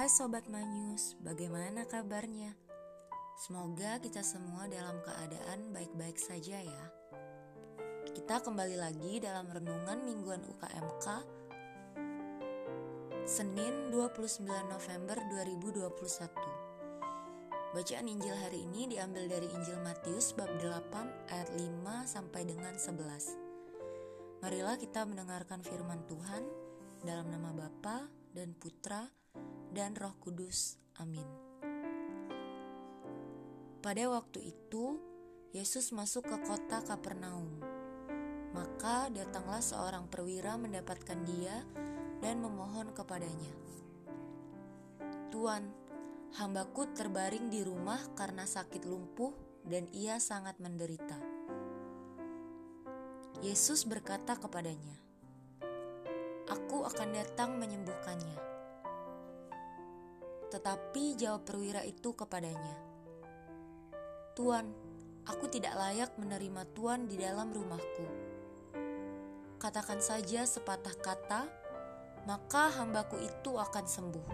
Hai Sobat Manyus, bagaimana kabarnya? Semoga kita semua dalam keadaan baik-baik saja ya. Kita kembali lagi dalam renungan mingguan UKMK Senin 29 November 2021. Bacaan Injil hari ini diambil dari Injil Matius bab 8 ayat 5 sampai dengan 11. Marilah kita mendengarkan firman Tuhan dalam nama Bapa dan Putra dan Roh Kudus. Amin. Pada waktu itu, Yesus masuk ke kota Kapernaum. Maka datanglah seorang perwira mendapatkan dia dan memohon kepadanya, "Tuan, hambaku terbaring di rumah karena sakit lumpuh dan ia sangat menderita." Yesus berkata kepadanya, "Aku akan datang menyembuhkannya." Tetapi jawab perwira itu kepadanya, "Tuan, aku tidak layak menerima Tuan di dalam rumahku." Katakan saja sepatah kata, maka hambaku itu akan sembuh.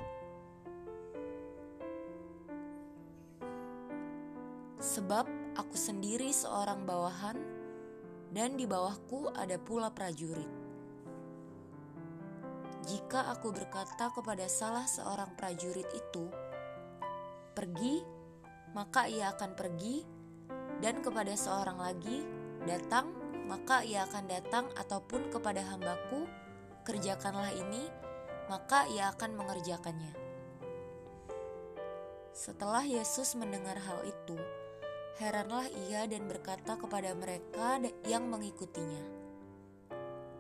Sebab aku sendiri seorang bawahan, dan di bawahku ada pula prajurit. Jika aku berkata kepada salah seorang prajurit itu, "Pergi," maka ia akan pergi, dan kepada seorang lagi, "Datang," maka ia akan datang ataupun kepada hambaku, kerjakanlah ini, maka ia akan mengerjakannya. Setelah Yesus mendengar hal itu, heranlah ia dan berkata kepada mereka yang mengikutinya,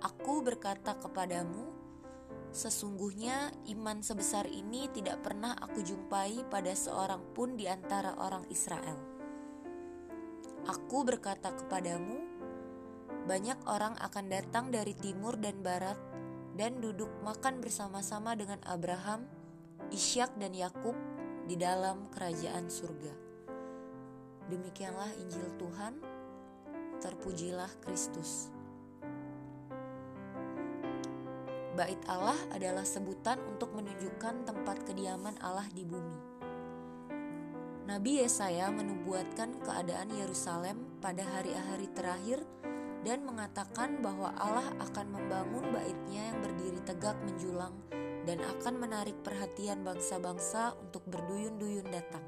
Aku berkata kepadamu, sesungguhnya iman sebesar ini tidak pernah aku jumpai pada seorang pun di antara orang Israel. Aku berkata kepadamu, banyak orang akan datang dari timur dan barat dan duduk makan bersama-sama dengan Abraham, Ishak dan Yakub di dalam kerajaan surga. Demikianlah Injil Tuhan. Terpujilah Kristus. Bait Allah adalah sebutan untuk menunjukkan tempat kediaman Allah di bumi. Nabi Yesaya menubuatkan keadaan Yerusalem pada hari-hari terakhir dan mengatakan bahwa Allah akan membangun baitnya yang berdiri tegak menjulang dan akan menarik perhatian bangsa-bangsa untuk berduyun-duyun datang.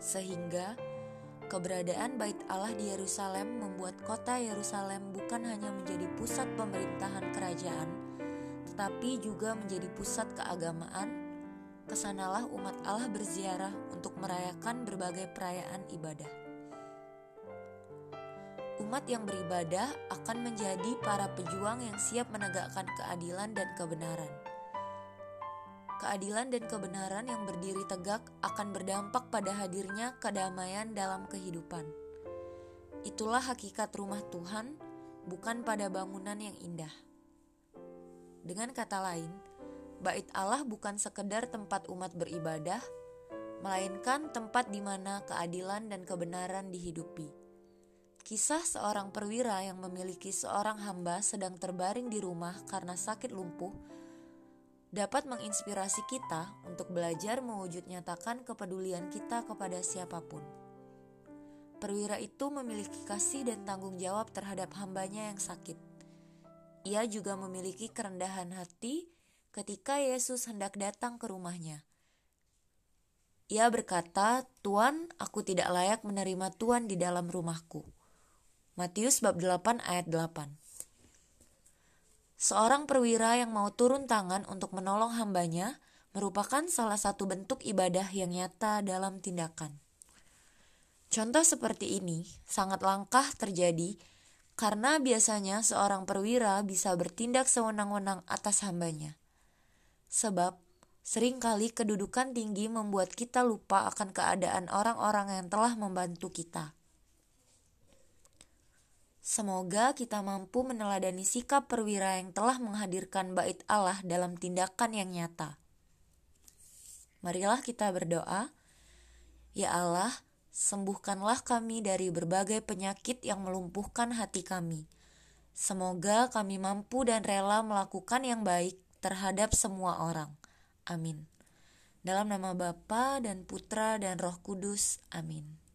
Sehingga keberadaan bait Allah di Yerusalem membuat kota Yerusalem bukan hanya menjadi pusat pemerintahan kerajaan, tetapi juga menjadi pusat keagamaan. Ke sanalah umat Allah berziarah untuk merayakan berbagai perayaan ibadah umat yang beribadah akan menjadi para pejuang yang siap menegakkan keadilan dan kebenaran. Keadilan dan kebenaran yang berdiri tegak akan berdampak pada hadirnya kedamaian dalam kehidupan. Itulah hakikat rumah Tuhan, bukan pada bangunan yang indah. Dengan kata lain, bait Allah bukan sekedar tempat umat beribadah, melainkan tempat di mana keadilan dan kebenaran dihidupi. Kisah seorang perwira yang memiliki seorang hamba sedang terbaring di rumah karena sakit lumpuh dapat menginspirasi kita untuk belajar mewujud nyatakan kepedulian kita kepada siapa pun. Perwira itu memiliki kasih dan tanggung jawab terhadap hambanya yang sakit. Ia juga memiliki kerendahan hati ketika Yesus hendak datang ke rumahnya. Ia berkata, "Tuan, aku tidak layak menerima Tuan di dalam rumahku." Matius bab 8 ayat 8. Seorang perwira yang mau turun tangan untuk menolong hambanya merupakan salah satu bentuk ibadah yang nyata dalam tindakan. Contoh seperti ini sangat langkah terjadi karena biasanya seorang perwira bisa bertindak sewenang-wenang atas hambanya. Sebab sering kali kedudukan tinggi membuat kita lupa akan keadaan orang-orang yang telah membantu kita. Semoga kita mampu meneladani sikap perwira yang telah menghadirkan bait Allah dalam tindakan yang nyata. Marilah kita berdoa. Ya Allah, sembuhkanlah kami dari berbagai penyakit yang melumpuhkan hati kami. Semoga kami mampu dan rela melakukan yang baik terhadap semua orang. Amin. Dalam nama Bapa dan Putra dan Roh Kudus. Amin.